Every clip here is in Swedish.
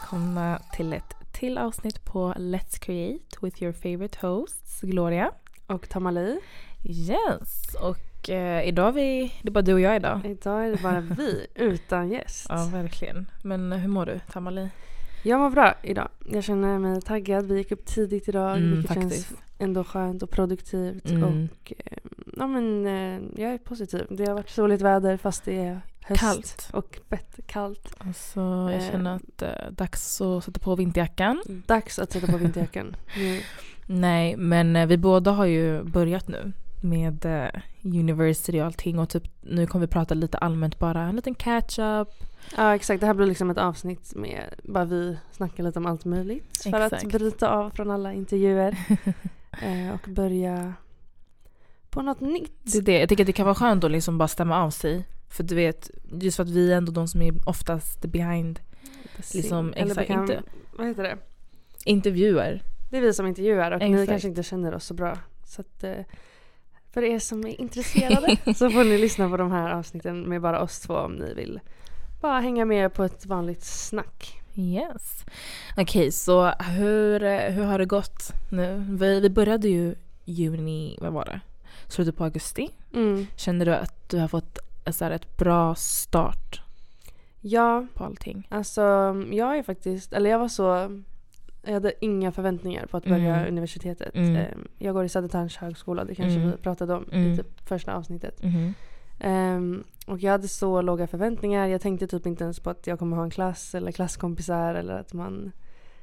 Välkomna till ett till avsnitt på Let's Create with your favorite hosts Gloria. Och Tamali. Yes! Och eh, idag vi, det är bara du och jag idag. Idag är det bara vi utan gäst. Ja, verkligen. Men hur mår du Tamali? Jag mår bra idag. Jag känner mig taggad. Vi gick upp tidigt idag Mm, vilket faktiskt. känns ändå skönt och produktivt. Mm. Och eh, ja, men, eh, jag är positiv. Det har varit soligt väder fast det är höst. Kallt. Och fett kallt. Alltså jag Eh. känner att det är dags att sätta på vinterjackan. Dags att sätta på vinterjackan. Nu. Nej, men eh, vi båda har ju börjat nu med eh, university och allting och typ nu kommer vi prata lite allmänt bara, en liten catch up. Ja exakt. Det här blir liksom ett avsnitt med bara vi snackar lite om allt möjligt. För att Exakt. bryta av från alla intervjuer. eh, och börja på något nytt. Det är det. Jag tycker att det kan vara skönt att liksom bara stämma av sig. För du vet, just för att vi är ändå de som är oftast behind liksom, exakt, kan, inte- Vad heter det? intervjuer. Det är vi som intervjuar och ni Exakt. kanske inte känner oss så bra. Så att, eh, för er som är intresserade så får ni lyssna på de här avsnitten med bara oss två om ni vill bara hänga med på ett vanligt snack. Yes. Okej, så hur, hur har det gått nu? Vi, vi började ju juni, vad var det? Slutet på augusti. Mm. Känner du att du har fått så här, ett bra start Ja, på allting? alltså jag är faktiskt, eller jag var så, jag hade inga förväntningar på att börja Mm. universitetet. Mm. Eh, Jag går i Södertörns högskola, det kanske Mm. vi pratade om Mm. i typ första avsnittet. Ehm, och jag hade så låga förväntningar. Jag tänkte typ inte ens på att jag kommer ha en klass eller klasskompisar eller att man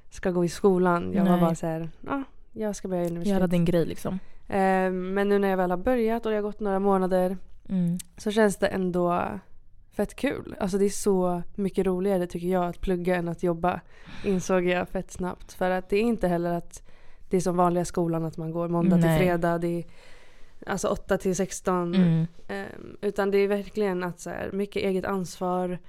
ska gå i skolan. Jag var Nej. bara så här, ja, jag ska börja universitet. Göra din grej liksom. Ehm, men nu när jag väl har börjat och det har gått några månader Mm. så känns det ändå fett kul. Alltså det är så mycket roligare tycker jag att plugga än att jobba. Insåg jag fett snabbt. För att det är inte heller att det är som vanliga skolan att man går måndag Nej. till fredag. Det är alltså 8 till 16. Mm. Ehm, utan det är verkligen att så här, mycket eget ansvar.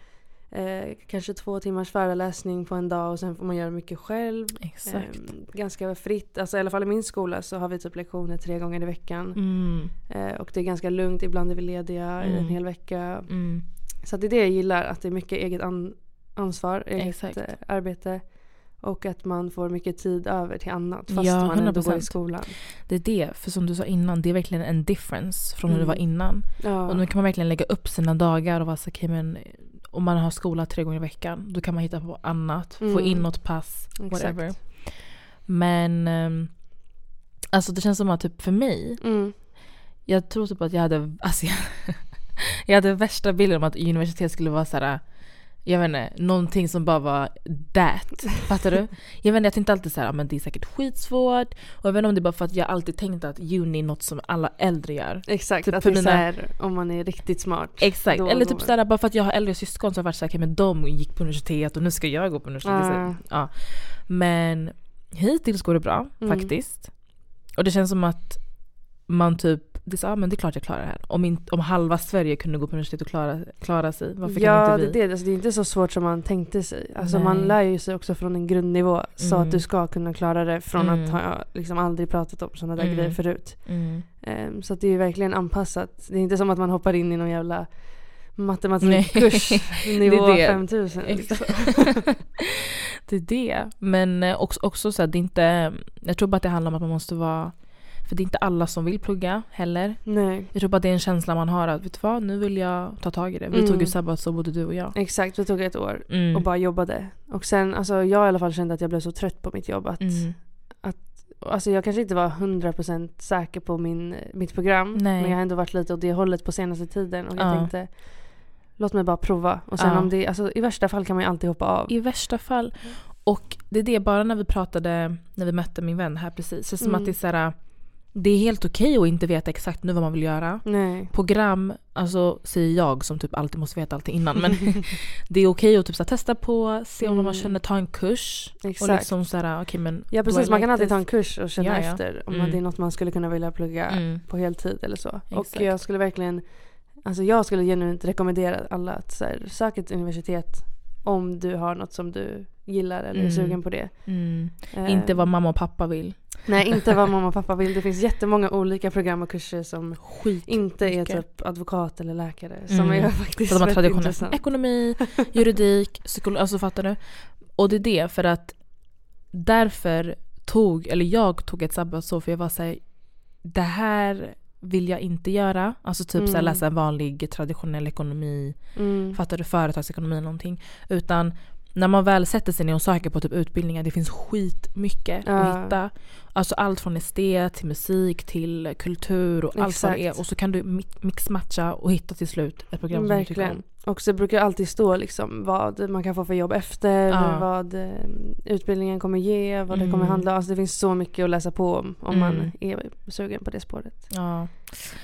Eh, kanske två timmars föreläsning på en dag och sen får man göra mycket själv. Exakt. Ehm, ganska fritt. Alltså, I alla fall i min skola så har vi typ lektioner tre gånger i veckan. Mm. Eh, och det är ganska lugnt. Ibland är vi lediga i en Mm. hel vecka. Mm. Så det är det jag gillar. Att det är mycket eget an- ansvar, eget eh, arbete. Och att man får mycket tid över till annat fast Ja, man ändå går i 100%. skolan. Det är det, för som du sa innan, det är verkligen en difference från hur det Mm. var innan. Ja. Och nu kan man verkligen lägga upp sina dagar och vara så okej men om man har skola tre gånger i veckan då kan man hitta på annat, få Mm. in något pass, Exakt. whatever. Men ehm, alltså det känns som att typ för mig, Mm. jag tror typ att jag hade, alltså jag, jag hade värsta bilden om att universitet skulle vara så här. Jag vet inte, någonting som bara var that. Fattar du? Jag vet inte, jag tänkte alltid så här, "Ah, men det är säkert skitsvårt. Och jag vet inte om det är bara för att jag alltid tänkt att uni är något som alla äldre gör. Exakt, Typ att det är mina- här, om man är riktigt smart. Exakt, Då eller typ såhär, bara för att jag har äldre syskon så har varit såhär, okay, men de gick på universitet och nu ska jag gå på universitet. Ah. Ja. Men hittills går det bra Mm. faktiskt. Och det känns som att man typ, det är, så, ah, men det är klart jag klarar det här. Om, in, om halva Sverige kunde gå på universitet och klara, klara sig, varför ja, kan det inte är vi? det. Alltså, det är inte så svårt som man tänkte sig. Alltså, Nej. man lär ju sig också från en grundnivå så Mm. att du ska kunna klara det från Mm. att ha liksom aldrig pratat om sådana där Mm. grejer förut. Mm. Ehm, så att det är ju verkligen anpassat. Det är inte som att man hoppar in i någon jävla matematikkurs nivå Det är det. 5000. Liksom. det är det. Men eh, också, också så här, det är inte, jag tror bara att det handlar om att man måste vara För det är inte alla som vill plugga heller. Nej, Jag tror bara det är en känsla man har att vet du vad, nu vill jag ta tag i det. Vi Mm. tog ju sabbatsår både du och jag. exakt. Vi tog ett år Mm. och bara jobbade. Och sen, alltså jag i alla fall kände att jag blev så trött på mitt jobb att Mm. Alltså jag kanske inte var 100% säker på min, mitt program. Nej. Men jag har ändå varit lite åt det hållet på senaste tiden. Och jag Ja. tänkte, låt mig bara prova. Och sen Ja. om det, alltså i värsta fall kan man ju alltid hoppa av. I värsta fall. Och det är det, bara när vi pratade, när vi mötte min vän här precis. Så som Mm. att det är så här, det är helt okej att inte veta exakt nu vad man vill göra. Nej. Program, alltså säger jag som typ alltid måste veta allting innan. Men det är okej att typ så testa på, se om Mm. man känner, ta en kurs. Och Exakt. liksom så här, okej men Ja precis, man kan alltid ta en kurs och känna Ja, ja. efter om Mm. det är något man skulle kunna vilja plugga Mm. på heltid eller så. Exakt. Och jag skulle verkligen, alltså jag skulle genuint rekommendera alla att så här, sök ett universitet om du har något som du gillar eller är Mm. sugen på det. Mm. Eh, Inte vad mamma och pappa vill. Nej, inte vad mamma och pappa vill. Det finns jättemånga olika program och kurser som Skit. inte är Mycket. typ advokat eller läkare. Mm. Som är faktiskt rätt traditionell intressant. ekonomi, juridik, psykologi, alltså fattar du? Och det är det för att därför tog, eller jag tog ett sabbatsår för jag var såhär, det här vill jag inte göra. Alltså typ så Mm. läsa en vanlig traditionell ekonomi, Mm. fattar du? Företagsekonomi någonting. Utan när man väl sätter sig ner och söker på typ utbildningar, det finns skitmycket Ja. att hitta. Alltså allt från estet till musik till kultur och allt vad det är. Exakt. Och så kan du mi- mixmatcha och hitta till slut ett program som du tycker om. Och så brukar det alltid stå liksom vad man kan få för jobb efter, Ja. vad eh, utbildningen kommer ge, vad det Mm. kommer handla om. Alltså det finns så mycket att läsa på om om man Mm. är sugen på det spåret. Ja.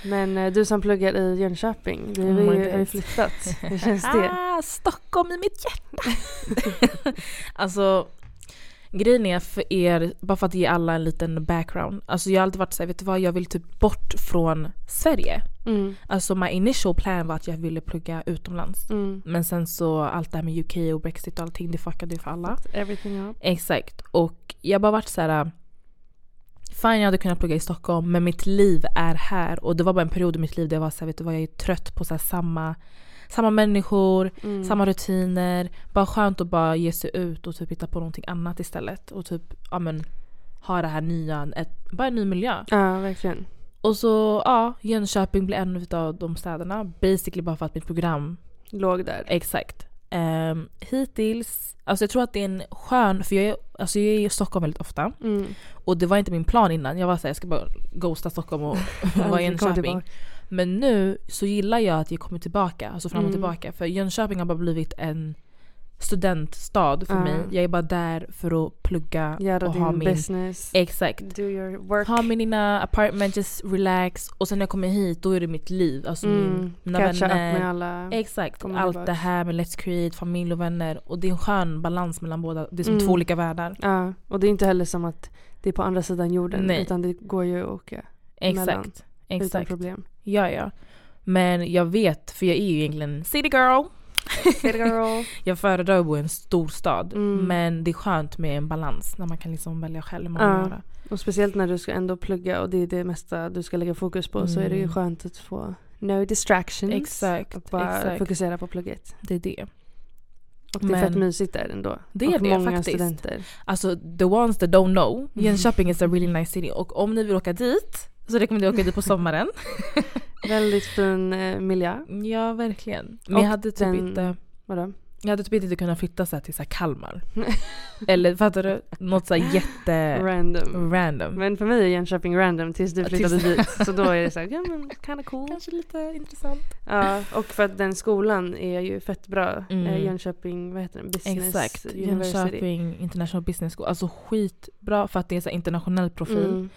Men eh, du som pluggar i Jönköping, du Oh har ju flyttat. Hur känns det? Ah, Stockholm i mitt hjärta! alltså, grejen är för er, bara för att ge alla en liten background. Alltså jag har alltid varit såhär, vet du vad, jag vill typ bort från Sverige. Mm. Alltså my initial plan var att jag ville plugga utomlands. Mm. Men sen så allt det här med UK och Brexit och allting, det fuckade ju för alla. Everything up. Exakt. Och jag har bara varit så här. Fine jag hade kunnat plugga i Stockholm men mitt liv är här. Och det var bara en period i mitt liv där jag var så här, vet du vad jag är trött på så här, samma, samma människor, Mm. samma rutiner. Bara skönt att bara ge sig ut och typ hitta på någonting annat istället. Och typ, ja men ha det här nya, ett, bara en ny miljö. Ja, verkligen. Och så, ja, Jönköping blir en av de städerna. Basically bara för att mitt program Låg där. Exakt. Um, hittills, alltså jag tror att det är en skön, för jag är, alltså jag är i Stockholm väldigt ofta. Mm. Och det var inte min plan innan. Jag var såhär, jag ska bara ghosta Stockholm och vara i Jönköping. Men nu så gillar jag att jag kommer tillbaka, alltså fram och Mm. tillbaka. För Jönköping har bara blivit en studentstad för Ja. mig. Jag är bara där för att plugga Göra och din ha min... business. Exakt. Do your work. Ha mina apartment, just relax. Och sen när jag kommer hit då är det mitt liv. Alltså min, mm. mina Catcha up vänner. med alla. Exakt, allt det här med Let's Create, familj och vänner. Och det är en skön balans mellan båda. Det är som Mm. två olika världar. Ja, och det är inte heller som att det är på andra sidan jorden. Nej. Utan det går ju att åka mellan Exakt. utan Exakt. problem. Ja, ja. Men jag vet, för jag är ju egentligen city girl. City girl. Jag föredrar att bo i en stor stad. Mm. Men det är skönt med en balans när man kan liksom välja själv hur man vill göra. Och speciellt när du ska ändå plugga och det är det mesta du ska lägga fokus på så är det ju Mm. skönt att få no distractions. Exakt, Och bara exakt. fokusera på plugget. Det är det. Och det är Men- fett mysigt där ändå. Det är och det många faktiskt. studenter. Alltså the ones that don't know, Mm. Jönköping is a really nice city. Och om ni vill åka dit så rekommenderar jag att åka dit på sommaren. Väldigt fin eh, miljö. ja, verkligen. Men Och jag hade typ den- inte... Vadå? Jag hade typ inte kunnat flytta så till så Kalmar. Eller fattar du? Något så jätte Random. random. Men för mig är Jönköping random tills du flyttade tills- dit. Så då är det så här, ja men kinda cool. Kanske lite intressant. Ja, och för att den skolan är ju fett bra. Mm. Eh, Jönköping, vad heter den? Business Exakt. University. Jönköping International Business School. Alltså skitbra för att det är så internationell profil. Mm.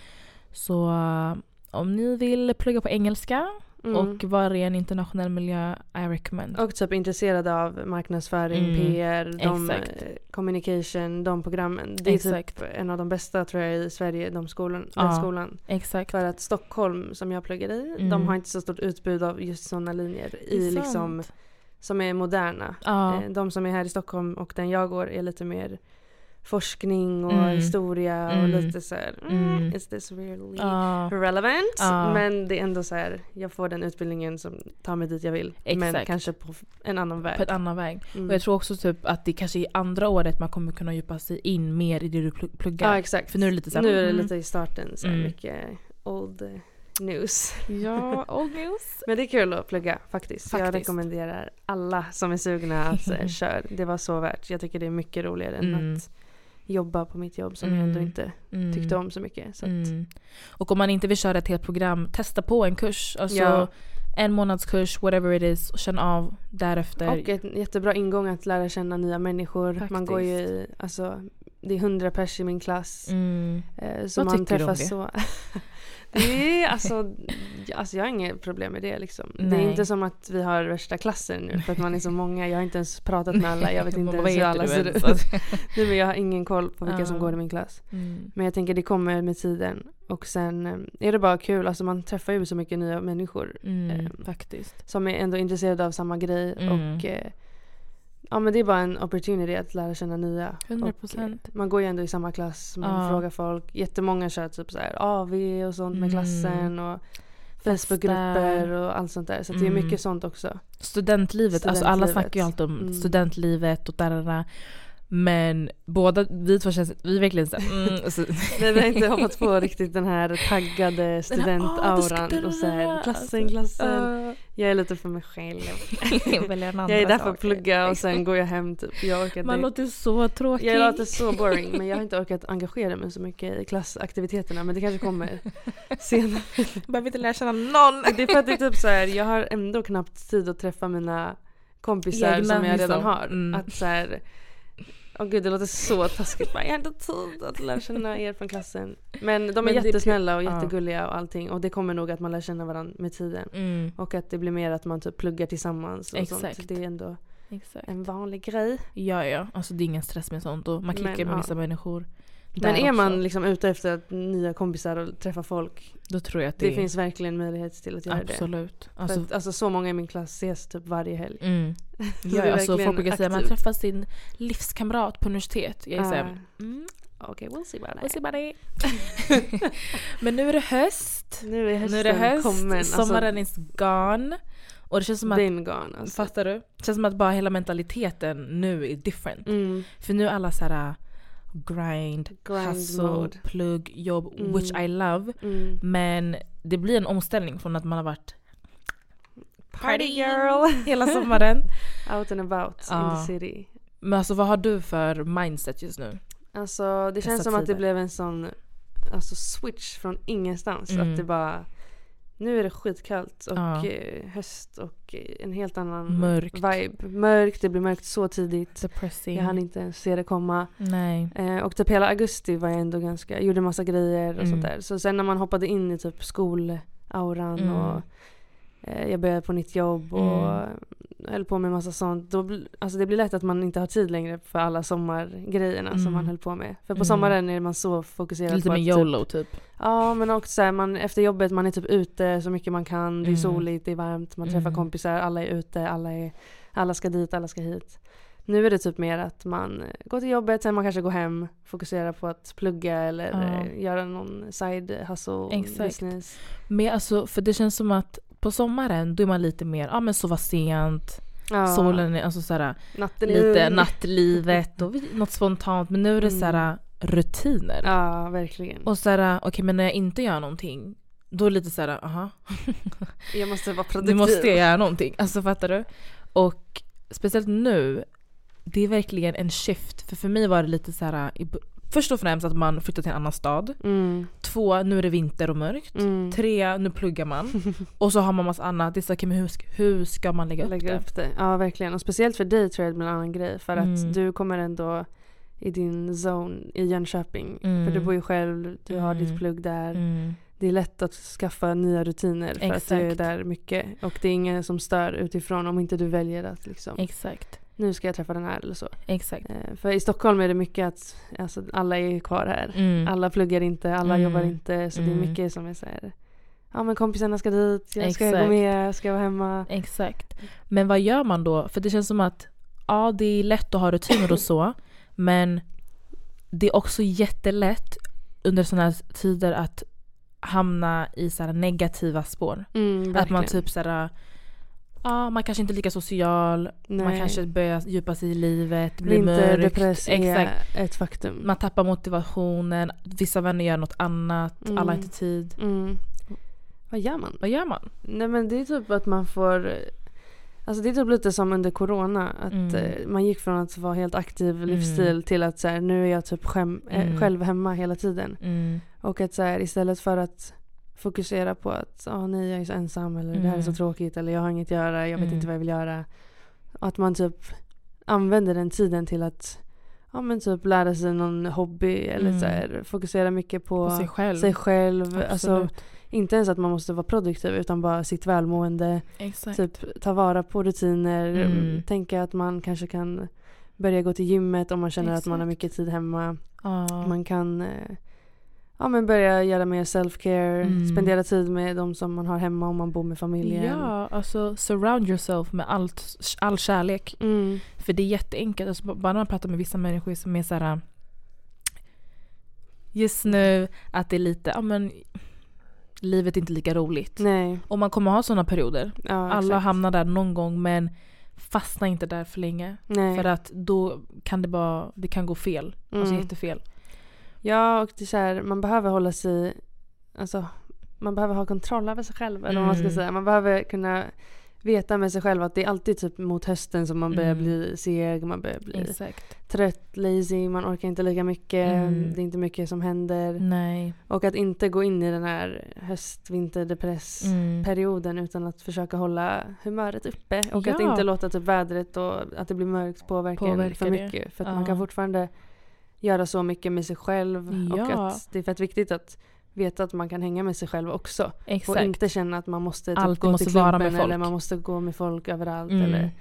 Så uh, om ni vill plugga på engelska Mm. och vara i en internationell miljö, I recommend. Och typ intresserade av marknadsföring, Mm, PR, de, exakt. eh, communication, de programmen. Det är Exakt. typ en av de bästa tror jag i Sverige, de skolan, Ja. den skolan. Exakt. För att Stockholm som jag pluggar i, Mm. de har inte så stort utbud av just sådana linjer i liksom, som är moderna. Ja. Eh, De som är här i Stockholm och den jag går är lite mer forskning och Mm. historia och Mm. lite så här, mm, Mm. is this really Ja. relevant? Ja. Men det är ändå så här, jag får den utbildningen som tar mig dit jag vill. Men Exakt. kanske på en annan väg. På ett annan väg. Mm. Och jag tror också typ att det kanske i andra året man kommer kunna djupa sig in mer i det du pl- pluggar. Ja exakt. För nu är det lite så här, nu är det mm. lite i starten så Mm. mycket old news. Ja, old news. Men det är kul att plugga faktiskt. Jag Faktiskt. rekommenderar alla som är sugna att eh, kör. Det var så värt. Jag tycker det är mycket roligare än Mm. att jobba på mitt jobb som jag ändå Mm. inte Mm. tyckte om så mycket. Så Mm. Och om man inte vill köra ett helt program, testa på en kurs. Alltså Ja. en månadskurs, whatever it is, och känn av därefter. Och en jättebra ingång att lära känna nya människor. Man går ju i, alltså, det är hundra pers i min klass. Mm. Eh, så Vad man tycker du om träffas det? så. är alltså, alltså, jag har inget problem med det liksom. Det Nej. är inte som att vi har värsta klassen nu för att man är så många. Jag har inte ens pratat med alla. Jag vet inte ens hur alla ser ut. Nej, men jag har ingen koll på vilka som Ja. går i min klass. Mm. Men jag tänker det kommer med tiden. Och sen eh, är det bara kul. Alltså man träffar ju så mycket nya människor. Mm. Ehm, Faktiskt. som är ändå intresserade av samma grej. Mm. Och eh, ja men det är bara en opportunity att lära känna nya. 100%. Och, man går ju ändå i samma klass, man Ja. frågar folk. Jättemånga kör typ så här AV och sånt med Mm. klassen och Facebookgrupper och allt sånt där. Så att det är Mm. mycket sånt också. Studentlivet, alltså alla Studentlivet. snackar ju alltid om Mm. studentlivet och där Men båda vi två känns, vi är verkligen såhär, mm, så, Nej, vi har inte hoppat på riktigt den här taggade studentauran och så här klassen, klassen. Uh, Jag är lite för mig själv. Jag är där för att plugga och sen går jag hem typ. Jag orkar Man låter så tråkig. Jag låter så boring men jag har inte orkat engagera mig så mycket i klassaktiviteterna men det kanske kommer senare. Behöver inte lära känna någon. Det är för att det är typ så här, jag har ändå knappt tid att träffa mina kompisar Egna, som jag redan liksom. har. Mm. Att så här, åh gud det låter så taskigt bara, jag har inte tid att lära känna er från klassen. Men de är Men jättesnälla och jättegulliga och allting och det kommer nog att man lär känna varandra med tiden. Mm, Och att det blir mer att man typ pluggar tillsammans och Exakt. sånt. Det är ändå exakt. en vanlig grej. Ja, ja. Alltså det är ingen stress med sånt och man klickar Men, med ja. vissa människor. Men är också. man liksom ute efter att nya kompisar och träffa folk, Då tror jag att det, det, finns verkligen möjlighet till att göra Absolut. det. Alltså, För att, alltså så många i min klass ses typ varje helg. mm. ja, alltså, folk brukar säga man aktivt. träffar sin livskamrat på universitet. Jag är Ah. såhär, mm, Okej, we'll see about we'll see about it. Men nu är det höst. Nu är hösten Nu är det höst, kommen. Alltså, sommaren is gone. Och det känns som att, been gone alltså. fattar du? Det känns som att bara hela mentaliteten nu är different. Mm. För nu är alla såhär grind, Grind hustle, mode. plugg, jobb, Mm. which I love. Mm. Men det blir en omställning från att man har varit Party girl! hela sommaren. Out and about in Ja. the city. Men alltså vad har du för mindset just nu? Alltså det känns Dessa som att det tider. blev en sån alltså, switch från ingenstans. Mm. Att det bara nu är det skitkallt och Ja. eh, höst och eh, en helt annan Mörkt. vibe. Mörkt, det blir mörkt så tidigt. Depressing. Jag hann inte ens se det komma. Nej. Eh, och typ hela augusti var jag ändå ganska, gjorde massa grejer och Mm. sånt där. Så sen när man hoppade in i typ skolauran Mm. och eh, jag började på nytt jobb och Mm. höll på med massa sånt. Då, alltså det blir lätt att man inte har tid längre för alla sommargrejerna Mm. som man höll på med. För på Mm. sommaren är man så fokuserad Lite på med att typ, YOLO typ. Ja men också så här, man, efter jobbet man är typ ute så mycket man kan. Det är Mm. soligt, det är varmt, man träffar Mm. kompisar, alla är ute, alla, är, alla ska dit, alla ska hit. Nu är det typ mer att man går till jobbet, sen man kanske går hem, fokuserar på att plugga eller Ja. eh, göra någon side hustle Exakt. business. Men alltså, för det känns som att på sommaren då är man lite mer, ja men sova sent, Ja, solen är alltså såhär natten lite nattlivet och något spontant men nu är det Mm. såhär rutiner. Ja verkligen. Och såhär, okej men när jag inte gör någonting då är det lite såhär, aha, jag måste vara nu produktiv. måste jag göra någonting. Alltså fattar du? Och speciellt nu, det är verkligen en shift. För för mig var det lite så här. Först och främst att man flyttar till en annan stad. Mm. Två, nu är det vinter och mörkt. Mm. Tre, nu pluggar man. Och så har man massa annat. Det är så, okay, men hur, ska- hur ska man lägga upp Lägga det? upp det. Ja verkligen. Och speciellt för dig tror jag det blir en annan grej. För att Mm. du kommer ändå i din zone i Jönköping. Mm. För du bor ju själv, du har Mm. ditt plugg där. Mm. Det är lätt att skaffa nya rutiner för att du är Exakt. där mycket. Och det är ingen som stör utifrån om inte du väljer att liksom, Exakt. nu ska jag träffa den här eller så. Exakt. Eh, För i Stockholm är det mycket att alltså, alla är kvar här. Mm. Alla pluggar inte, alla Mm. jobbar inte. Så det är Mm. mycket som är så här. Ja men kompisarna ska dit, jag ska Exakt. gå med, ska jag vara hemma. Exakt. Men vad gör man då? För det känns som att ja, det är lätt att ha rutiner och så. Men det är också jättelätt under sådana här tider att hamna i så här negativa spår. Mm, Att man typ så här, ja, man kanske inte är lika social, man Nej. kanske börjar djupa sig i livet, blir mörkt. är Exakt. ett faktum. Man tappar motivationen, vissa vänner gör något annat, Mm. alla har inte tid. Mm. Vad gör man? Vad gör man? Nej men det är typ att man får Alltså det är typ lite som under corona. Att Mm. eh, man gick från att vara helt aktiv Mm. livsstil till att så här, nu är jag typ skäm, eh, Mm. själv hemma hela tiden. Mm. Och att så här, istället för att fokusera på att oh, nej jag är så ensam eller det här är så Mm. tråkigt eller jag har inget att göra, jag vet Mm. inte vad jag vill göra. Att man typ använder den tiden till att ja, men typ lära sig någon hobby eller Mm. så här, fokusera mycket på, På sig själv. sig själv. Alltså, Absolut. Inte ens att man måste vara produktiv utan bara sitt välmående. Exakt. Typ ta vara på rutiner. Mm. Tänka att man kanske kan börja gå till gymmet om man känner att man har Exakt. mycket tid hemma. Ja. Man kan eh, ja, men börja göra mer self-care. Mm. Spendera tid med de som man har hemma om man bor med familjen. Ja, alltså surround yourself med allt, all kärlek. Mm. För det är jätteenkelt. Alltså, bara när man pratar med vissa människor som är så här. Just nu att det är lite, ja men livet är inte lika roligt. Nej. Och man kommer ha sådana perioder. Ja, Alla exakt. hamnar där någon gång men fastna inte där för länge. Nej. För att då kan det bara, det kan gå fel. Alltså Mm. jättefel. Ja, och det är så här, man behöver hålla sig... Alltså, man behöver ha kontroll över sig själv. Eller vad man ska Mm. säga. Man behöver kunna veta med sig själv att det är alltid typ mot hösten som man börjar Mm. bli seg, man börjar bli Exakt. trött, lazy, man orkar inte lika mycket. Mm. Det är inte mycket som händer. Nej. Och att inte gå in i den här höst-vinterdepress-perioden Mm. utan att försöka hålla humöret uppe. Och att Ja. inte låta typ vädret och att det blir mörkt påverka, Påverka för det. mycket. För att Ja. man kan fortfarande göra så mycket med sig själv. Och Ja. att det är fett viktigt att veta att man kan hänga med sig själv också. Exakt. Och inte känna att man måste typ gå måste till klubben eller man måste gå med folk överallt. Mm. Eller,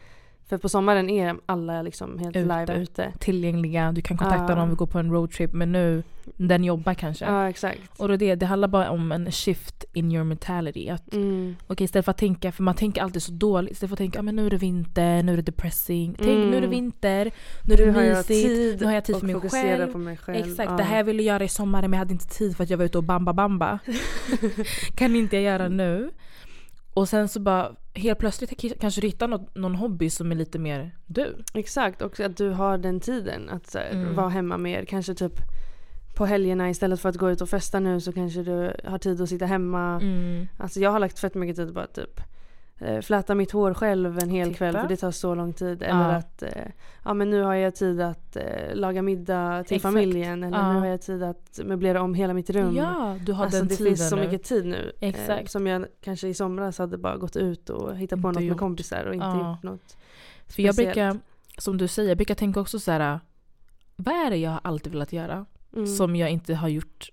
för på sommaren är alla liksom helt Ute. live ute. Tillgängliga, du kan kontakta Ja. dem, vi går på en roadtrip. Men nu, den jobbar kanske. Ja, exakt. Och då det, det handlar bara om en shift in your mentality. Att, Mm. Okej, istället för att tänka, för man tänker alltid så dåligt. Istället för att tänka, ah, men nu är det vinter, nu är det depressing. Tänk, Mm. nu är det vinter, nu är det Nu mysigt. nu har jag tid och för mig fokusera själv. på mig själv. Exakt, Ja. det här ville jag göra i sommaren men jag hade inte tid för att jag var ute och bamba bamba. kan inte jag göra nu? Och sen så bara helt plötsligt kanske du hittar något, någon hobby som är lite mer du. Exakt, och att du har den tiden att här, Mm. vara hemma mer. Kanske typ på helgerna istället för att gå ut och festa nu så kanske du har tid att sitta hemma. Mm. Alltså jag har lagt fett mycket tid på att typ fläta mitt hår själv en hel Titta. kväll för det tar så lång tid. Eller Ja. att eh, ja, men nu har jag tid att eh, laga middag till Exakt. familjen. Eller Ja. nu har jag tid att möblera om hela mitt rum. Ja, du har alltså den det tiden finns så nu. mycket tid nu. Eh, Exakt. som jag kanske i somras hade bara gått ut och hittat på Inte något gjort. med kompisar och inte Ja. gjort något. För jag speciellt. brukar, som du säger, jag brukar tänka också så här. Vad är det jag alltid velat göra Mm. som jag inte har gjort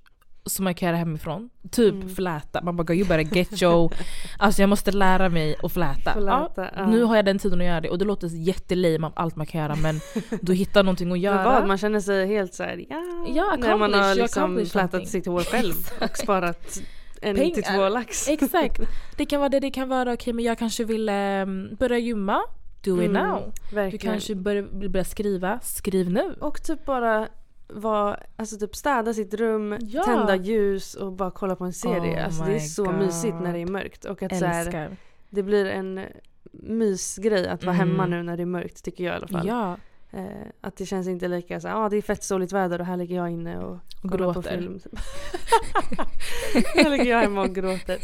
som jag kan göra hemifrån? Typ Mm. fläta. Man bara you better get your... Alltså jag måste lära mig att fläta. Fläta, ja, ja. Nu har jag den tiden att göra det och det låter jättelame av allt man kan göra men du hittar någonting att göra. vad, man känner sig helt så här, ja, Ja, när man har liksom flätat sitt hår själv och sparat en Pengar. till två lax. Exakt. Det kan vara det, det kan vara okej men jag kanske vill um, börja gymma. Do it Mm, now. Du Verkligen. kanske börjar vill börja skriva. Skriv nu. Och typ bara vara, alltså typ städa sitt rum, Ja. tända ljus och bara kolla på en serie. Oh alltså det är så God. mysigt när det är mörkt. Och att så här, det blir en mysgrej att vara Mm. hemma nu när det är mörkt tycker jag i alla fall. Ja. Eh, att det känns inte lika så här, ah, det är fett soligt väder och här ligger jag inne och Och kollar på gråter. film. här ligger jag hemma och gråter.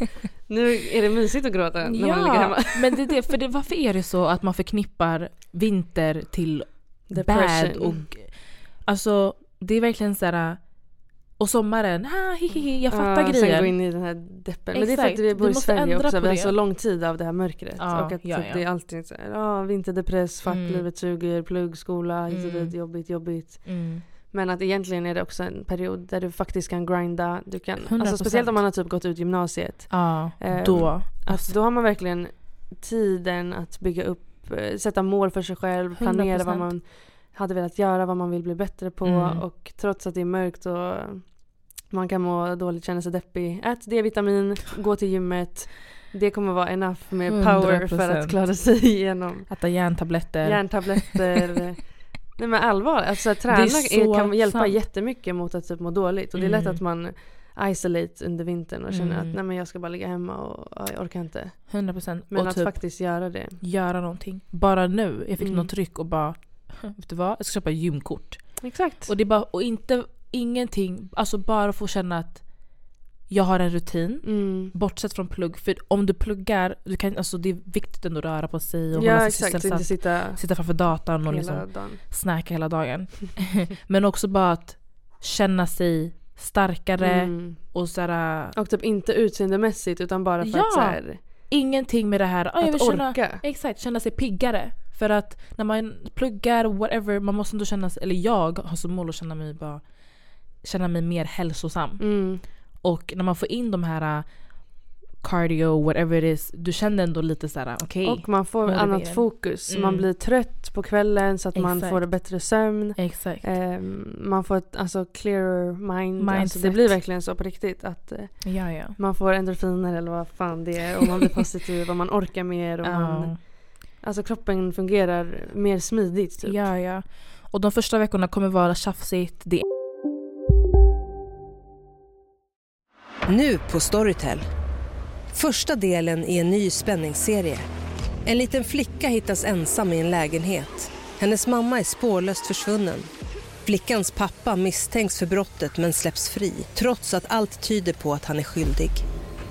Nu är det mysigt att gråta när man ligger hemma. men det är det, för det, varför är det så att man förknippar vinter till Depression. bad och... Alltså det är verkligen så här. Och sommaren, ha, hi, hi, hi, jag fattar Ja, Sen grejen. gå in i den här deppen. Men det är för Exakt. att vi bor i Sverige också. Vi har så lång tid av det här mörkret. Ja, och att ja, typ ja. det är alltid så här, ja, vinterdepress, fuck Mm. livet suger, plugg, skola, hit och Mm. dit, jobbigt, jobbigt. Mm. Men att egentligen är det också en period där du faktiskt kan grinda. Du kan, alltså 100%. speciellt om man har typ gått ut gymnasiet. Ja, Ehm, då. Alltså, då har man verkligen tiden att bygga upp, eh, sätta mål för sig själv, planera 100%. vad man hade velat göra, vad man vill bli bättre på. Mm. Och trots att det är mörkt och man kan må dåligt, känna sig deppig. Ät D-vitamin, gå till gymmet. Det kommer vara enough med power för 100%. att klara sig igenom Äta järntabletter. järntabletter. Nej men allvar, alltså träna är kan hjälpa sant. jättemycket mot att typ må dåligt. Och det är lätt Mm. att man isolate under vintern och känner Mm. att nej men jag ska bara ligga hemma och ja, jag orkar inte. 100% Men och att typ faktiskt göra det. göra någonting. Bara nu, jag fick Mm. något tryck och bara Vet du vad? Jag ska köpa gymkort. Exakt. Och det bara, och inte, ingenting, alltså bara få känna att jag har en rutin. Mm. Bortsett från plugg, för om du pluggar, du kan, alltså det är viktigt ändå att röra på sig och hålla Ja sig exakt, inte sitta Sitta framför datorn och hela liksom dagen. snacka hela dagen. Men också bara att känna sig starkare Mm. och såhär, Och typ inte utseendemässigt utan bara för Ja, att så här, ingenting med det här, vill att känna, orka. exakt, känna sig piggare. För att när man pluggar, whatever, man måste ändå känna sig, eller jag har som mål att känna mig bara känna mig mer hälsosam. Mm. Och när man får in de här uh, cardio, whatever it is, du känner ändå lite såhär, okej. Och man får annat fokus. Man Mm. blir trött på kvällen så att man Exakt. får bättre sömn. Exakt. Ehm, man får ett alltså, clearer mind. Alltså, det blir verkligen så på riktigt. att eh, Ja, ja. Man får endorfiner eller vad fan det är. Och man blir positiv och man orkar mer. Och man, Ja. Alltså kroppen fungerar mer smidigt. Typ. Ja, ja. Och de första veckorna kommer vara tjafsigt. Det Nu på Storytel. Första delen i en ny spänningsserie. En liten flicka hittas ensam i en lägenhet. Hennes mamma är spårlöst försvunnen. Flickans pappa misstänks för brottet men släpps fri trots att allt tyder på att han är skyldig.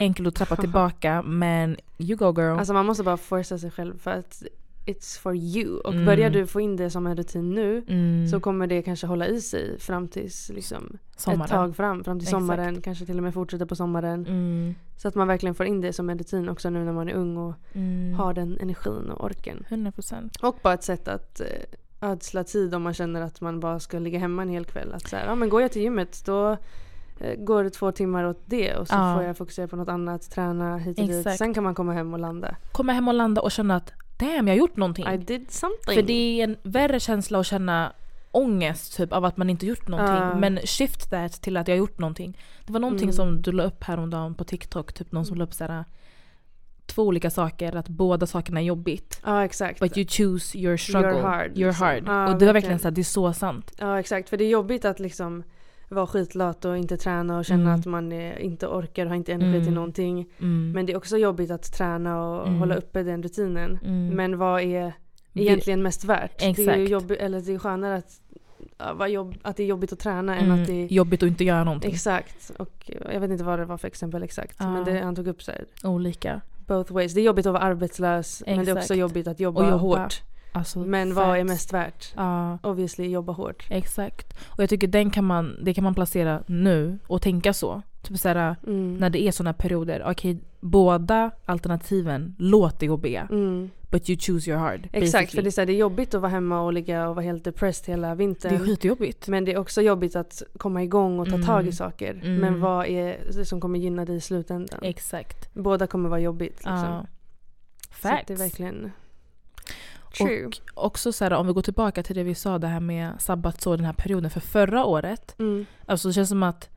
Enkelt att trappa tillbaka men you go girl. Alltså man måste bara forsa sig själv för att it's for you. Och Mm. börjar du få in det som en rutin nu mm, så kommer det kanske hålla i sig fram tills liksom, sommaren. ett tag fram. Fram till Exakt. sommaren, kanske till och med fortsätta på sommaren. Mm, Så att man verkligen får in det som en rutin också nu när man är ung och mm, har den energin och orken. 100%. Och bara ett sätt att eh, ödsla tid om man känner att man bara ska ligga hemma en hel kväll. Att så här, ja men går jag till gymmet då går det två timmar åt det och så Ja. får jag fokusera på något annat, träna hit och dit. Exakt. Sen kan man komma hem och landa. Komma hem och landa och känna att damn jag har gjort någonting. I did something. För det är en värre känsla att känna ångest typ av att man inte gjort någonting. Ja. Men shift that till att jag har gjort någonting. Det var någonting Mm. som du la upp häromdagen på TikTok, typ någon som la upp såhär två olika saker, att båda sakerna är jobbigt. Ja exakt. But you choose your struggle. You're hard, You're liksom. hard. Ja, och det var verkligen såhär, det är så sant. Ja exakt, för det är jobbigt att liksom vara skitlat och inte träna och känna Mm. att man är, inte orkar och har inte energi Mm. till någonting. Mm. Men det är också jobbigt att träna och Mm. hålla uppe den rutinen. Mm. Men vad är egentligen mest värt? Det är Exakt. jobbigt, eller det är skönare att, jobb, att det är jobbigt att träna än Mm. att det är Jobbigt att inte göra någonting. Exakt. Och jag vet inte vad det var för exempel exakt. Ja. Men det, han tog upp så här, Olika. both ways. Det är jobbigt att vara arbetslös men det är också Exakt. jobbigt att jobba, Och jobba. hårt. Alltså, Men vad är mest värt? Ja. Obviously jobba hårt. Exakt. Och jag tycker den kan man, det kan man placera nu och tänka så. Typ såhär, Mm. när det är såna perioder. Okej, båda alternativen låter jobbiga. Mm. But you choose your hard. Exakt, för basically. det är, så här, det är jobbigt att vara hemma och ligga och vara helt depressed hela det vintern. är skitjobbigt. Men det är också jobbigt att komma igång och ta Mm. tag i saker. Mm. Men vad är det som kommer gynna dig i slutändan? Exakt. Båda kommer vara jobbigt. Liksom. Ja. Så Facts. det är verkligen true. Och också så här, om vi går tillbaka till det vi sa, det här med sabbatsår, den här perioden. För förra året, Mm. alltså det känns som att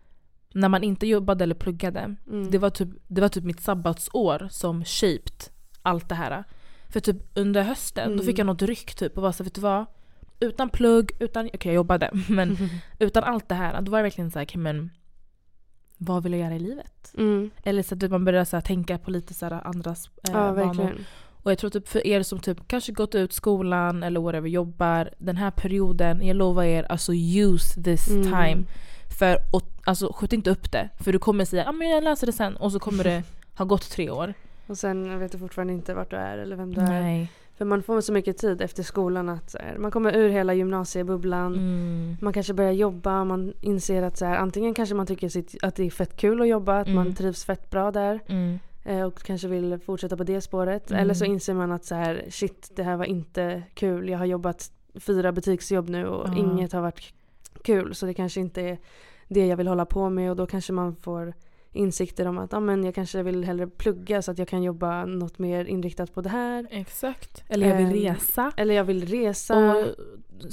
när man inte jobbade eller pluggade, Mm. det, var typ, det var typ mitt sabbatsår som shaped allt det här. För typ under hösten, då Mm. fick jag något ryck typ och var så vet du vad? Utan plugg, utan, okej jag jobbade, men utan allt det här, då var det verkligen så här, okej, men vad vill jag göra i livet? Mm. Eller så att man börjar så här, tänka på lite så här andras eh, Ja, vanor. Och jag tror typ för er som typ kanske gått ut skolan eller whatever jobbar, den här perioden, jag lovar er, alltså use this Mm. time. För och, alltså skjut inte upp det. För du kommer säga ah, men jag läser det sen och så kommer det ha gått tre år. Och sen vet du fortfarande inte vart du är eller vem du är. Nej. För man får så mycket tid efter skolan att här, man kommer ur hela gymnasiebubblan. Mm. Man kanske börjar jobba, man inser att så här, antingen kanske man tycker att det är fett kul att jobba, att man Mm. trivs fett bra där Mm. Eh, och kanske vill fortsätta på det spåret. Mm. Eller så inser man att så här, shit, det här var inte kul. Jag har jobbat fyra butiksjobb nu och Ja. inget har varit kul. Så det kanske inte är det jag vill hålla på med och då kanske man får insikter om att ah, men jag kanske vill hellre plugga så att jag kan jobba något mer inriktat på det här. Exakt. Eller jag vill Ehm, resa. Eller jag vill resa. Och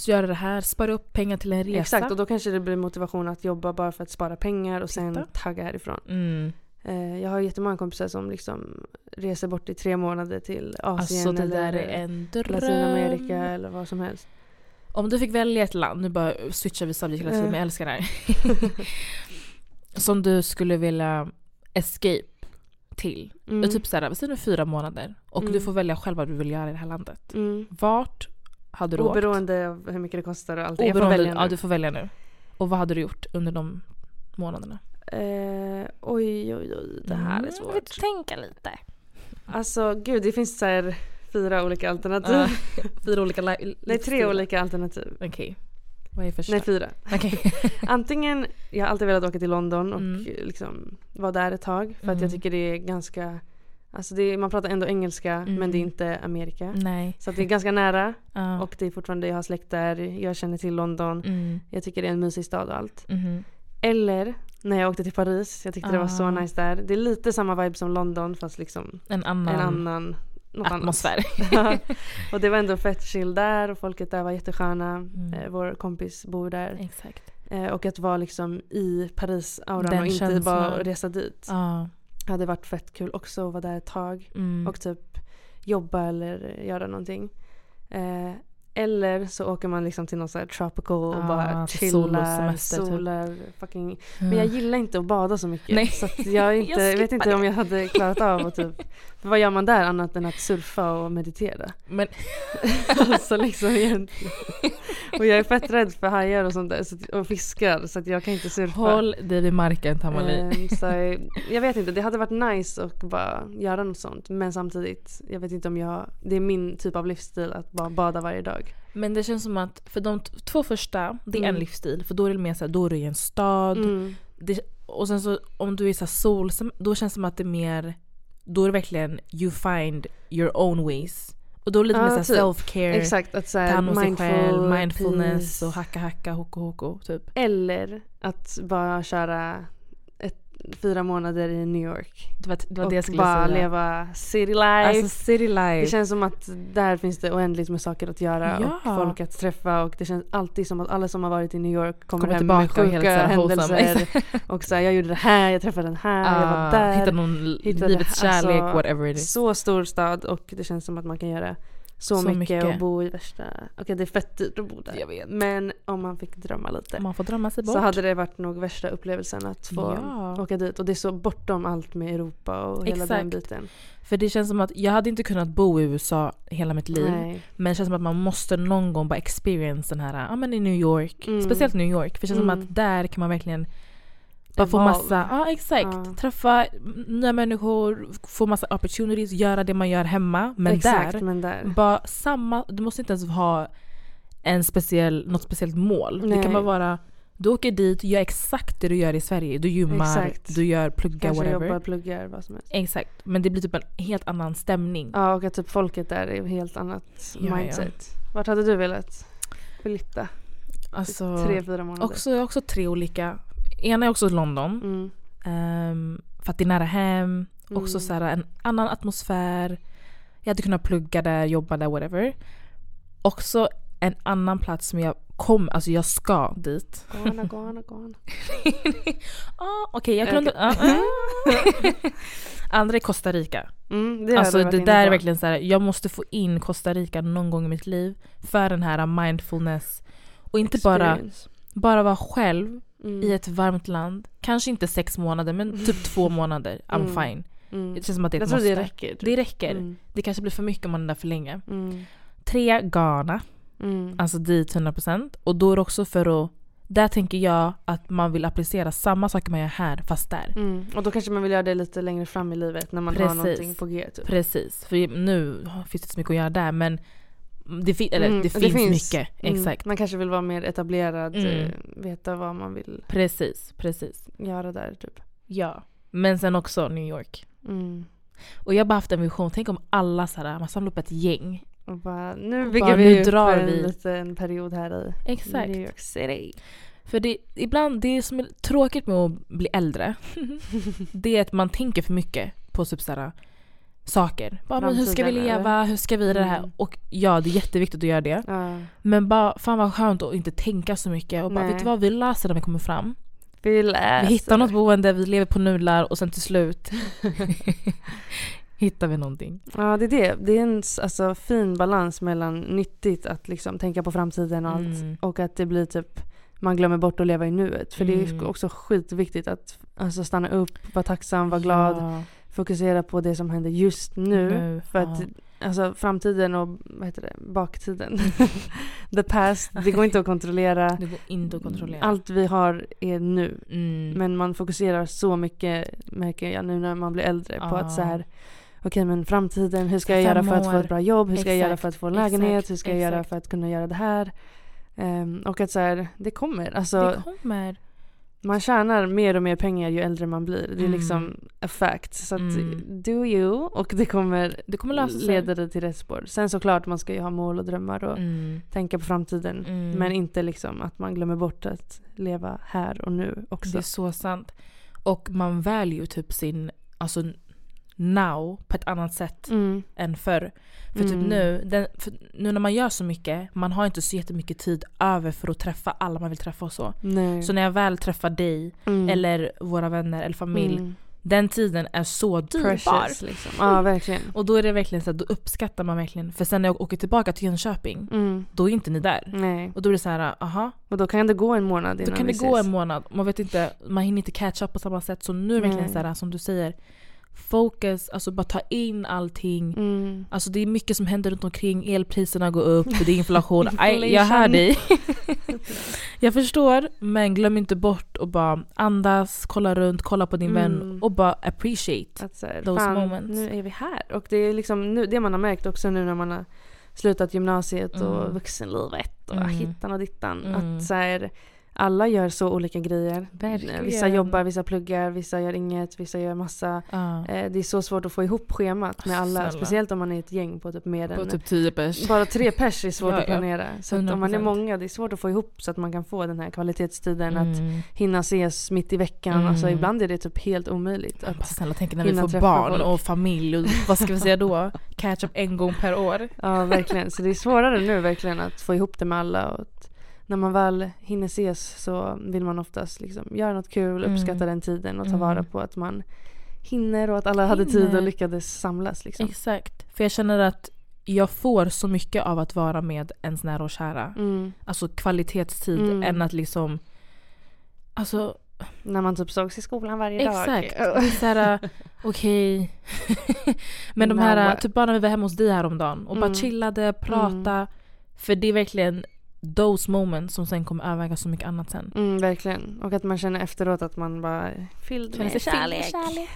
göra det här, spara upp pengar till en resa. Exakt, och då kanske det blir motivation att jobba bara för att spara pengar och sen Titta. tagga härifrån. Mm. Eh, jag har jättemånga kompisar som liksom reser bort i tre månader till Asien Alltså eller. Latinamerika eller vad som helst. Om du fick välja ett land, nu bara switchar vi subject hela tiden Eh. men jag älskar det här. som du skulle vilja escape till. Mm. Typ såhär, säg nu fyra månader och Mm. du får välja själv vad du vill göra i det här landet. Mm. Vart hade du åkt? Oberoende av hur mycket det kostar och allt. Jag får Oberoende, välja nu. ja du får välja nu. Och vad hade du gjort under de månaderna? Eh, oj, oj, oj. Det här är Mm, jag svårt. vill tänka lite. Alltså gud, det finns så här fyra olika alternativ. Ja, fyra olika li- Nej, tre olika alternativ. Okej. Vad är första? Nej, fyra. Okej. Antingen, jag har alltid velat åka till London och Mm. liksom vara där ett tag. För att Mm. jag tycker det är ganska, alltså det är, man pratar ändå engelska Mm. men det är inte Amerika. Nej. Så att det är ganska nära Ja. och det är fortfarande, jag har släkt där, jag känner till London. Mm. Jag tycker det är en mysig stad och allt. Mhm. Eller när jag åkte till Paris, jag tyckte det var så Ah. nice där. Det är lite samma vibe som London fast liksom En annan, en annan atmosfär. och det var ändå fett chill där och folket där var jättesköna. Mm. Eh, vår kompis bor där. Exakt. Eh, och att vara liksom i Paris-auran och inte känslan. bara resa dit. Ja. Hade varit fett kul också att vara där ett tag. Mm. Och typ jobba eller göra någonting. Eller så åker man liksom till någon så här tropical och Ah, bara till chillar, sol och semester, typ. solar, fucking men jag gillar inte att bada så mycket. Nej. Så jag, inte, Jag jag vet inte om det. jag hade klarat av att typ Vad gör man där annat än att surfa och meditera? Men alltså liksom egentligen. Och jag är fett rädd för hajar och sånt där så, och fiskar så att jag kan inte surfa. håll dig vid marken Tamali. Ehm, så jag vet inte, det hade varit nice att bara göra något sånt. Men samtidigt, jag vet inte om jag... Det är min typ av livsstil att bara bada varje dag. Men det känns som att för de två första, det är en Mm. livsstil. För då är det mer såhär, då är du i en stad. Mm. Det, och sen så om du är så sol, då känns det som att det är mer, då är det verkligen you find your own ways. Och då är det lite Ja, mer typ. self-care, Exakt, att ta såhär hand om sig mindful, själv, mindfulness peace. och hacka hacka, hoko hoko typ. Eller att bara köra fyra månader i New York. Det var, det var och det jag skulle bara säga. leva city life. Alltså city life. det känns som att där finns det oändligt med saker att göra Ja. och folk att träffa och det känns alltid som att alla som har varit i New York kommer, Kommer hem med och sjuka wholesome. händelser. och så här, jag gjorde det här, jag träffade den här, jag var Ah, där. Hitta någon hittade- livets kärlek, alltså, whatever it is. Så stor stad och det känns som att man kan göra så, Så mycket, mycket. och bo i värsta... Okej det är fett dyrt att bo där. Jag vet. Men om man fick drömma lite. Man får drömma sig bort. Så hade det varit nog värsta upplevelsen att få Ja. åka dit. Och det är så bortom allt med Europa och hela den Exakt. biten. För det känns som att jag hade inte kunnat bo i USA hela mitt liv. Nej. Men det känns som att man måste någon gång bara experience den här, ja men i New York. Mm. Speciellt New York. För det känns som Mm. att där kan man verkligen bara få massa, ja exakt. Ja. Träffa nya människor, få massa opportunities, göra det man gör hemma. Men Exakt, där, men där. bara samma, du måste inte ens ha en speciell, något speciellt mål. Det Nej. kan bara vara, du åker dit, gör exakt det du gör i Sverige. Du gymmar, Exakt. du gör pluggar, Kanske whatever. jobbar, pluggar, vad som helst. Exakt, men det blir typ en helt annan stämning. Ja och att typ folket där är helt annat Ja, ja. mindset. Vart hade du velat flytta? Alltså, Tre, fyra månader? också, också tre olika. Ena är också London. Mm. ehm, för att det är nära hem. Också Mm. så här, en annan atmosfär. Jag hade kunnat plugga där, jobba där, whatever. Också en annan plats som jag kom, alltså jag ska dit. Gana, gana, gana. ah, Okej, jag kunde... Okej. ah, ah. Andra är Costa Rica. Mm, det Alltså det där är verkligen så här, jag måste få in Costa Rica någon gång i mitt liv. För den här mindfulness. Och inte bara, bara vara själv Mm. i ett varmt land. Kanske inte sex månader men typ två månader. I'm Mm. fine. Mm. Det känns som att det är Jag ett tror måste. det räcker. Det räcker. Mm. Det kanske blir för mycket om man är där för länge. Mm. Tre, Ghana. Mm. Alltså dit 100%. Och då är det också för att Där tänker jag att man vill applicera samma saker man gör här fast där. Mm. Och då kanske man vill göra det lite längre fram i livet när man Precis. har någonting på G. Typ. Precis, för nu finns det inte så mycket att göra där men det, fi- eller, Mm, det, finns mycket. Mm. Exakt. Man kanske vill vara mer etablerad, Mm. eh, veta vad man vill Precis, precis. göra där typ. Ja. Men sen också New York. Mm. Och jag har bara haft en vision, tänk om alla så här, man samlar upp ett gäng. Och bara, nu bygger bara, vi nu drar en vi. liten period här i Exakt. New York City. För det, ibland, det som är tråkigt med att bli äldre, det är att man tänker för mycket på typ såhär, saker. Bara, men hur ska vi leva? Hur ska vi det här? Mm. Och ja, det är jätteviktigt att göra det. Ja. Men bara, fan vad skönt att inte tänka så mycket och bara, Nej. vet du vad? Vi löser det när vi kommer fram. Vi läser. Vi hittar något boende, vi lever på nudlar och sen till slut hittar vi någonting. Ja det är det. Det är en alltså, fin balans mellan nyttigt att liksom tänka på framtiden och allt Mm. och att det blir typ man glömmer bort att leva i nuet. För det Mm. är också skitviktigt att alltså, stanna upp, vara tacksam, vara glad, Ja, fokusera på det som händer just nu. nu, För att ja. alltså, framtiden och vad heter det, baktiden, the past, det går inte att kontrollera. Det går inte att kontrollera. Allt vi har är nu. Mm. Men man fokuserar så mycket, märker jag nu när man blir äldre, på Ja. att så här Okej men framtiden, hur ska jag göra för att få ett bra jobb? Hur ska jag göra Exakt, för att få en lägenhet? exakt, hur ska jag göra exakt. för att kunna göra det här? Ehm, och att så här, det kommer. Alltså, det kommer. Man tjänar mer och mer pengar ju äldre man blir. Det är Mm. liksom a fact. Så att Mm. do you och det kommer Det kommer lösa sig. leda dig till rätt spår. Sen såklart man ska ju ha mål och drömmar och Mm. tänka på framtiden. Mm. Men inte liksom att man glömmer bort att leva här och nu också. Det är så sant. Och man väljer ju typ sin, alltså now på ett annat sätt Mm. än förr. För Mm. typ nu, den, för nu när man gör så mycket, man har inte så jättemycket tid över för att träffa alla man vill träffa och så. Nej. Så när jag väl träffar dig, Mm. eller våra vänner eller familj, Mm. den tiden är så dyrbar. Liksom. Ja verkligen. Och då är det verkligen så att då uppskattar man verkligen. För sen när jag åker tillbaka till Jönköping, Mm. då är inte ni där. Nej. Och då är det så här, aha, Och då kan det gå en månad innan då kan det gå en månad. Man vet inte, man hinner inte catch up på samma sätt. Så nu är det verkligen så här, som du säger, focus, alltså bara ta in allting. Mm. Alltså det är mycket som händer runt omkring, elpriserna går upp, det är inflation. Aj, jag hör dig. jag förstår, men glöm inte bort att bara andas, kolla runt, kolla på din vän Mm. och bara appreciate. Att så här, Those fan, moments. nu är vi här. Och det är liksom nu, det man har märkt också nu när man har slutat gymnasiet och Mm. vuxenlivet och Mm. hittan och dittan. Mm. Att så här, alla gör så olika grejer. Verkligen. Vissa jobbar, vissa pluggar, vissa gör inget, vissa gör massa. Ja. Eh, det är så svårt att få ihop schemat med alla. Snälla. Speciellt om man är ett gäng på typ mer På än typ 10 pers. Bara tre pers är svårt Ja, att ja. planera. Så att om man är 100%. många, det är svårt att få ihop så att man kan få den här kvalitetstiden. Att Mm. hinna ses mitt i veckan. Mm. Alltså ibland är det typ helt omöjligt. Att, snälla tänk när vi får barn folk. och familj och vad ska vi säga då? Catch up en gång per år. ja, verkligen. Så det är svårare nu verkligen att få ihop det med alla. Och att när man väl hinner ses så vill man oftast liksom göra något kul, Mm. uppskatta den tiden och ta Mm. vara på att man hinner och att alla hade tid Hinner. och lyckades samlas. Liksom. Exakt. För jag känner att jag får så mycket av att vara med ens nära och kära. Mm. Alltså kvalitetstid Mm. än att liksom Alltså När man typ sågs i skolan varje dag. exakt. Det är Såhär, okej. Men de här, typ bara när vi var hemma hos dig häromdagen och bara Mm. chillade, prata. För det är verkligen those moments som sen kommer överväga så mycket annat sen. Mm, verkligen. Och att man känner efteråt att man bara är fylld Känner med sig kärlek. kärlek.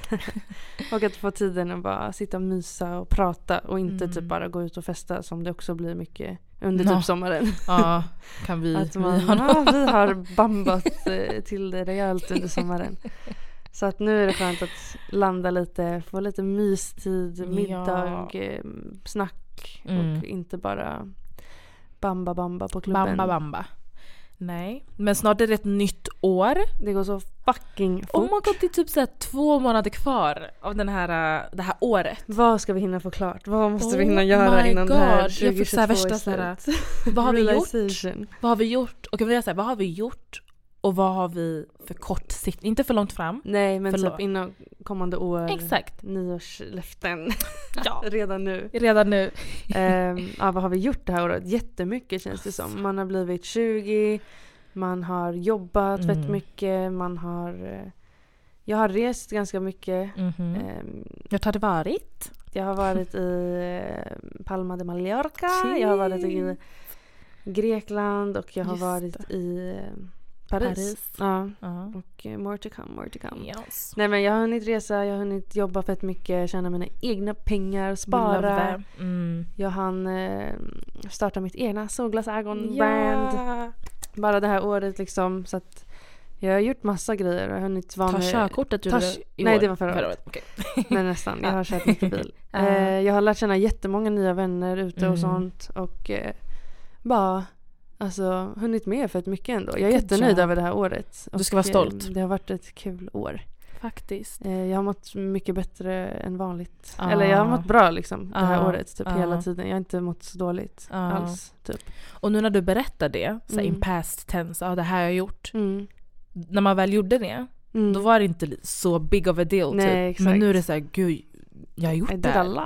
och att få tiden att bara sitta och mysa och prata och inte Mm. typ bara gå ut och festa som det också blir mycket under Ja. typ sommaren. Ja, kan vi. Att vi man, har ja, vi har bambat eh, till det rejält under sommaren. Så att nu är det skönt att landa lite, få lite mystid, Ja. middag, eh, snack Mm. och inte bara bamba bamba på klubben. Bamba bamba. Nej, men snart är det ett nytt år. Det går så fucking Oh fort. my god, det är typ så här två månader kvar av den här, äh, det här året. Vad ska vi hinna få klart? Vad måste vi Oh hinna göra my innan det här God, jag fick så 2022 här är värsta här, slut? Vad har vi gjort? Vad har vi gjort? Och jag säga, vad har vi gjort? Och vad har vi för kort sikt? Inte för långt fram. Nej men Förlåt. typ inom kommande år. Exakt. Nyårslöften. Ja. Redan nu. Redan nu. Ehm, ja, vad har vi gjort det här året? Jättemycket känns det som. Man har blivit 20, man har jobbat Mm. fett mycket, man har... eh, Jag har rest ganska mycket. Mhm. Ehm, Vart har det varit? jag har varit i eh, Palma de Mallorca, jag har varit i Grekland och jag har Just varit i eh, Paris. Paris. Ja. Ja. Och eh, more to come, more to come. Yes. Nej men jag har hunnit resa, jag har hunnit jobba fett mycket, tjäna mina egna pengar, spara. Mm. Jag hann eh, starta mitt egna solglasögon-brand. Bara det här året liksom. Så att jag har gjort massa grejer. Jag har hunnit vara Ta med... körkortet du i nej, det var förra året. Okej. Nej nästan. Jag har kört mycket bil. Eh, jag har lärt känna jättemånga nya vänner ute och Mm. sånt. Och bara alltså, hunnit med för ett mycket ändå. Jag är jättenöjd över det här året. Du ska vara stolt. Eh, det har varit ett kul år. Faktiskt. Eh, jag har mått mycket bättre än vanligt. Ja. Eller jag har mått bra liksom det här Ja. året. Typ Ja. hela tiden. Jag har inte mått så dåligt Ja. alls. Typ. Och nu när du berättar det, så Mm. in past tense, ja det här har jag gjort. Mm. När man väl gjorde det, Mm. då var det inte så big of a deal Nej, typ. exakt. Men nu är det så här, gud, jag har gjort I det did a här. lot.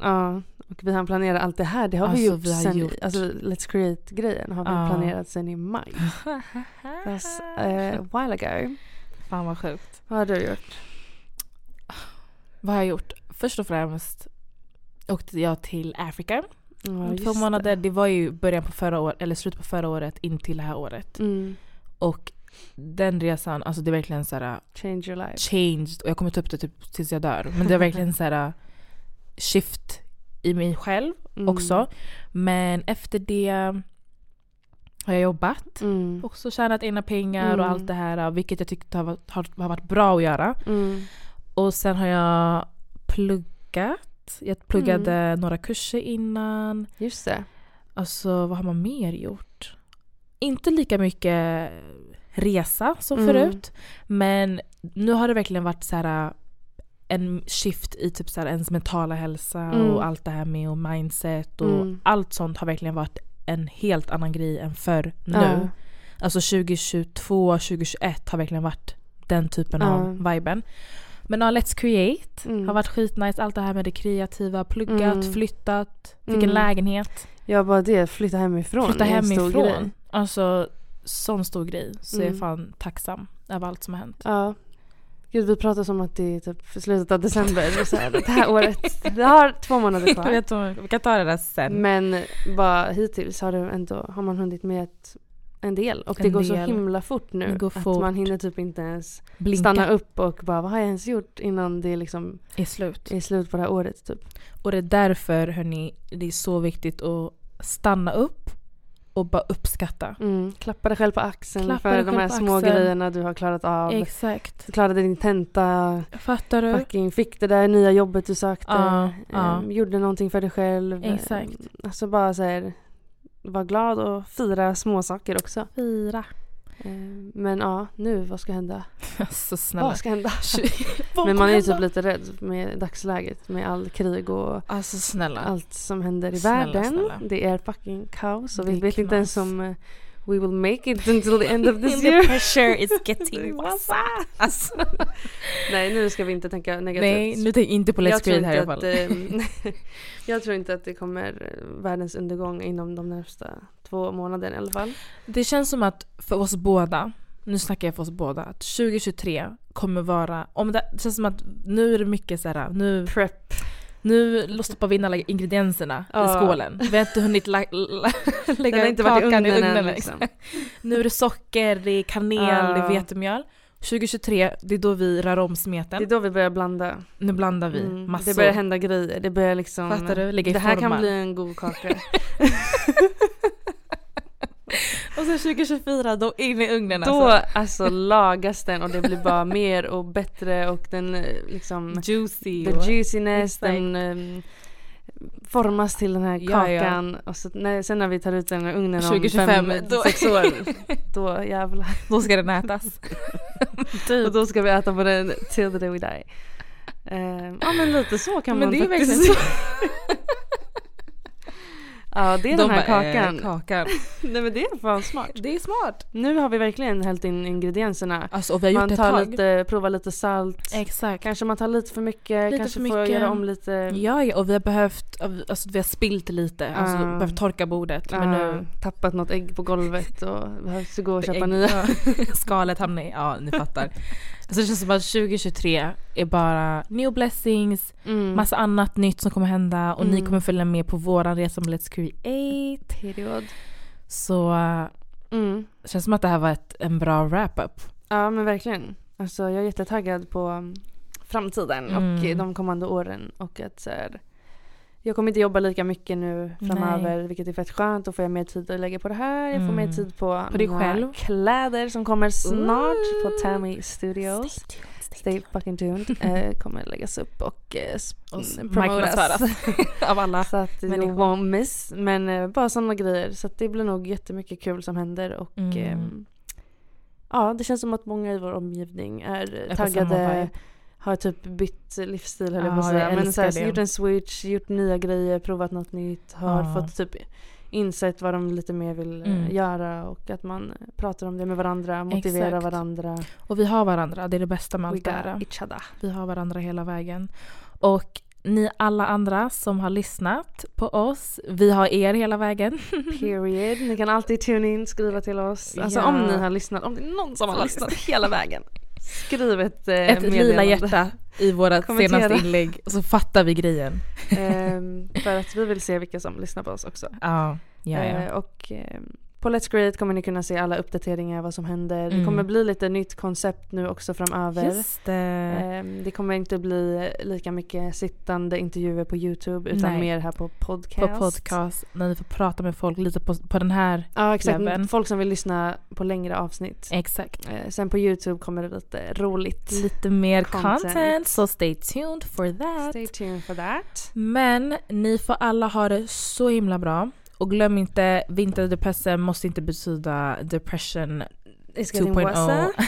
Ja, och vi har planerat allt det här. Det har vi Alltså, gjort vi har sen, gjort. alltså Let's Create-grejen har vi Ja. planerat sen i maj. That's eh, a while ago. Fan vad sjukt. Vad har du gjort? Vad har jag gjort? Först och främst åkte jag till Afrika. Ja, Två månader. Det. var ju början på förra året, eller slutet på förra året in till det här året. det. Mm. Och den resan, alltså det är verkligen så här Change your life. changed och jag kommer ta upp det typ tills jag dör. Men det är verkligen så här shift i mig själv Mm. också. Men efter det har jag jobbat. Mm. Också tjänat egna pengar och Mm. allt det här vilket jag tyckte har, varit- har, har varit bra att göra. Mm. Och sen har jag pluggat. Jag pluggade Mm. några kurser innan. Just det. Alltså vad har man mer gjort? Inte lika mycket resa som Mm. förut. Men nu har det verkligen varit så här en shift i typ så här ens mentala hälsa Mm. och allt det här med och mindset och Mm. allt sånt har verkligen varit en helt annan grej än förr nu. Ja. Alltså 2022, 2021 har verkligen varit den typen Ja. av viben. Men ja, Let's Create Mm. har varit skitnice. Allt det här med det kreativa, pluggat, Mm. flyttat, fick Mm. en lägenhet. Jag bara det, flytta hemifrån. Flytta en stor hemifrån. grej. Alltså sån stor grej. Så jag är Mm. fan tacksam över allt som har hänt. Ja. Gud, vi pratar som att det är typ slutet av december. Så här, det här året. Det har två månader kvar. vi kan ta det där sen. Men bara hittills har, det ändå, har man hunnit med ett, en del. Och det En går så del. himla fort nu. Det går att fort. man hinner typ inte ens Blinka stanna upp och bara vad har jag ens gjort innan det liksom är slut. är slut på det här året typ. Och det är därför hörni, det är så viktigt att stanna upp och bara uppskatta. Mm. Klappa dig själv på axeln Klappa för de här små axeln. grejerna du har klarat av. Exakt. Du klarade din tenta, Fattar du? fucking fick det där nya jobbet du sökte. Ja, ja. ehm, gjorde någonting för dig själv. Exakt. Alltså bara så här, var glad och fira små saker också. Fira. Ehm, Men ja, nu vad ska hända? Så snälla. Vad ska hända? Men man är ju typ lite rädd med dagsläget med all krig och Alltså allt som händer i Snälla, världen. snälla. Det är fucking kaos och vi vet inte ens om eh, we will make it until the end of this The year. pressure is getting worse. Alltså. Nej, nu ska vi inte tänka negativt. Nej, nu jag inte på Let's Create här i alla fall. att, eh, Jag tror inte att det kommer eh, världens undergång inom de närmsta två månaderna i alla fall. Det känns som att för oss båda, nu snackar jag för oss båda, att 2023 kommer vara, om det, det känns som att nu är det mycket så här, nu, Prep. Nu stoppar vi in alla ingredienserna i Ja. skålen. Vi har inte hunnit la, la, Den lägga har inte varit i ugnen, i ugnen. än liksom. Nu är det socker, det är kanel, Ja. det är vetemjöl. 2023, det är då vi rör om Det är smeten. då vi börjar blanda. Nu blandar vi Mm, massor. Det börjar hända grejer. Det börjar liksom... Fattar du? Lägga i det här formar. kan bli en god kaka. Och sen 2024, då in i ugnen Då alltså. alltså lagas den och det blir bara mer och bättre och den eh, liksom Juicy. the juiciness, Exakt. den um, formas till den här Ja, ja. kakan och så, när, sen när vi tar ut den ur ugnen 2025, om fem, då- sex år, då jävlar. Då ska den ätas. Typ. Och då ska vi äta på den till the day we die. Ja men lite så kan Men man det är faktiskt verkligen så. Ja det är De den här bara, eh, kakan. kakan. Nej men det är fan smart. Det är smart. Nu har vi verkligen hällt in ingredienserna. Alltså, och vi har gjort Man det ett tar tag. lite, provar lite salt. Exakt. Kanske man tar lite för mycket, Lite kanske för får mycket. göra om lite. Ja, ja, och vi har behövt, alltså vi har spilt lite, alltså Ja. behövt torka bordet. Men Ja, nu, tappat något ägg på golvet och behövs gå och köpa ägg- nya. skalet hamnar i, ja ni fattar. Så det känns som att 2023 är bara new blessings, Mm. massa annat nytt som kommer hända och ni Mm. kommer följa med på våran resa med Let's Create. Period. Så Mm. Det känns som att det här var ett, en bra wrap-up. Ja men verkligen. Alltså jag är jättetaggad på um, framtiden och Mm. eh, de kommande åren och att så här, jag kommer inte jobba lika mycket nu framöver vilket är fett skönt. Då får jag mer tid att lägga på det här. Jag får mer Mm. tid på, På dig mina själv. kläder som kommer snart på Ooh. Tammy Studios. Stay fucking tuned. Eh, kommer läggas upp och, eh, Och promotas. av alla Så att you won't miss. Men eh, bara sådana grejer. Så det blir nog jättemycket kul som händer. Och Mm. ehm, ja, det känns som att många i vår omgivning är, Är på samma taggade. Har typ bytt livsstil höll jag Ja, på att säga. Men så här, gjort en switch, gjort nya grejer, provat något nytt. Har Ja. fått typ insett vad de lite mer vill eh, Mm. göra och att man pratar om det med varandra, motiverar Exakt. varandra. Och vi har varandra, det är det bästa med allt det här. Vi har varandra hela vägen. Och ni alla andra som har lyssnat på oss, vi har er hela vägen. Period. Ni kan alltid tune in, skriva till oss. Alltså Ja. om ni har lyssnat, om det är någon som har lyssnat hela vägen. Skriv ett, eh, Ett lila hjärta i våra Kommentera. senaste inlägg så fattar vi grejen. Ehm, för att vi vill se vilka som lyssnar på oss också. Ja, ja, Eh, och ehm, på Let's Create kommer ni kunna se alla uppdateringar, vad som händer. Det Mm. kommer bli lite nytt koncept nu också framöver. Just det. Ehm, det kommer inte bli lika mycket sittande intervjuer på Youtube utan Nej. mer här på podcast. På podcast, när vi får prata med folk lite på, på den här. Ja exakt, Webben. folk som vill lyssna på längre avsnitt. Exakt. Eh, sen på Youtube kommer det lite roligt. Lite mer Content. content, så stay tuned for that. Stay tuned for that. Men ni får alla ha det så himla bra. Och glöm inte, vinterdepressen måste inte betyda depression It's getting 2.0.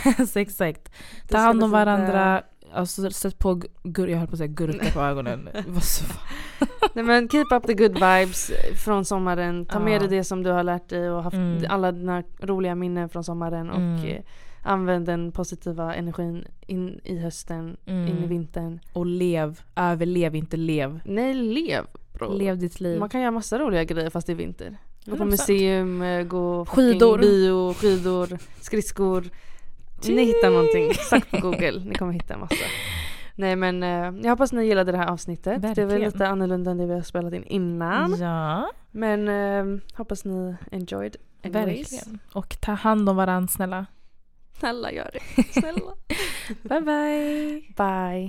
worse. så exakt. Ta hand om varandra. Alltså, sätt på gur- jag höll på att säga gurka på ögonen. Nej men keep up the good vibes från sommaren. Ta med dig det som du har lärt dig och haft Mm. alla dina roliga minnen från sommaren och Mm. eh, använd den positiva energin in i hösten, in i Mm. vintern. Och lev, överlev inte lev. Nej, lev. Lev ditt liv. Man kan göra massa roliga grejer fast det är vinter. Gå på 100%. museum, eh, gå Skidor. bio, skidor, skridskor. Ni hittar någonting. Sök på google, ni kommer hitta en massa. Nej men eh, jag hoppas ni gillade det här avsnittet. Det är väl Verkligen. lite annorlunda än det vi har spelat in innan. Ja, Men eh, hoppas ni enjoyed. anyways. verkligen. Och ta hand om varandra snälla. Snälla gör det. Snälla. Bye bye. Bye.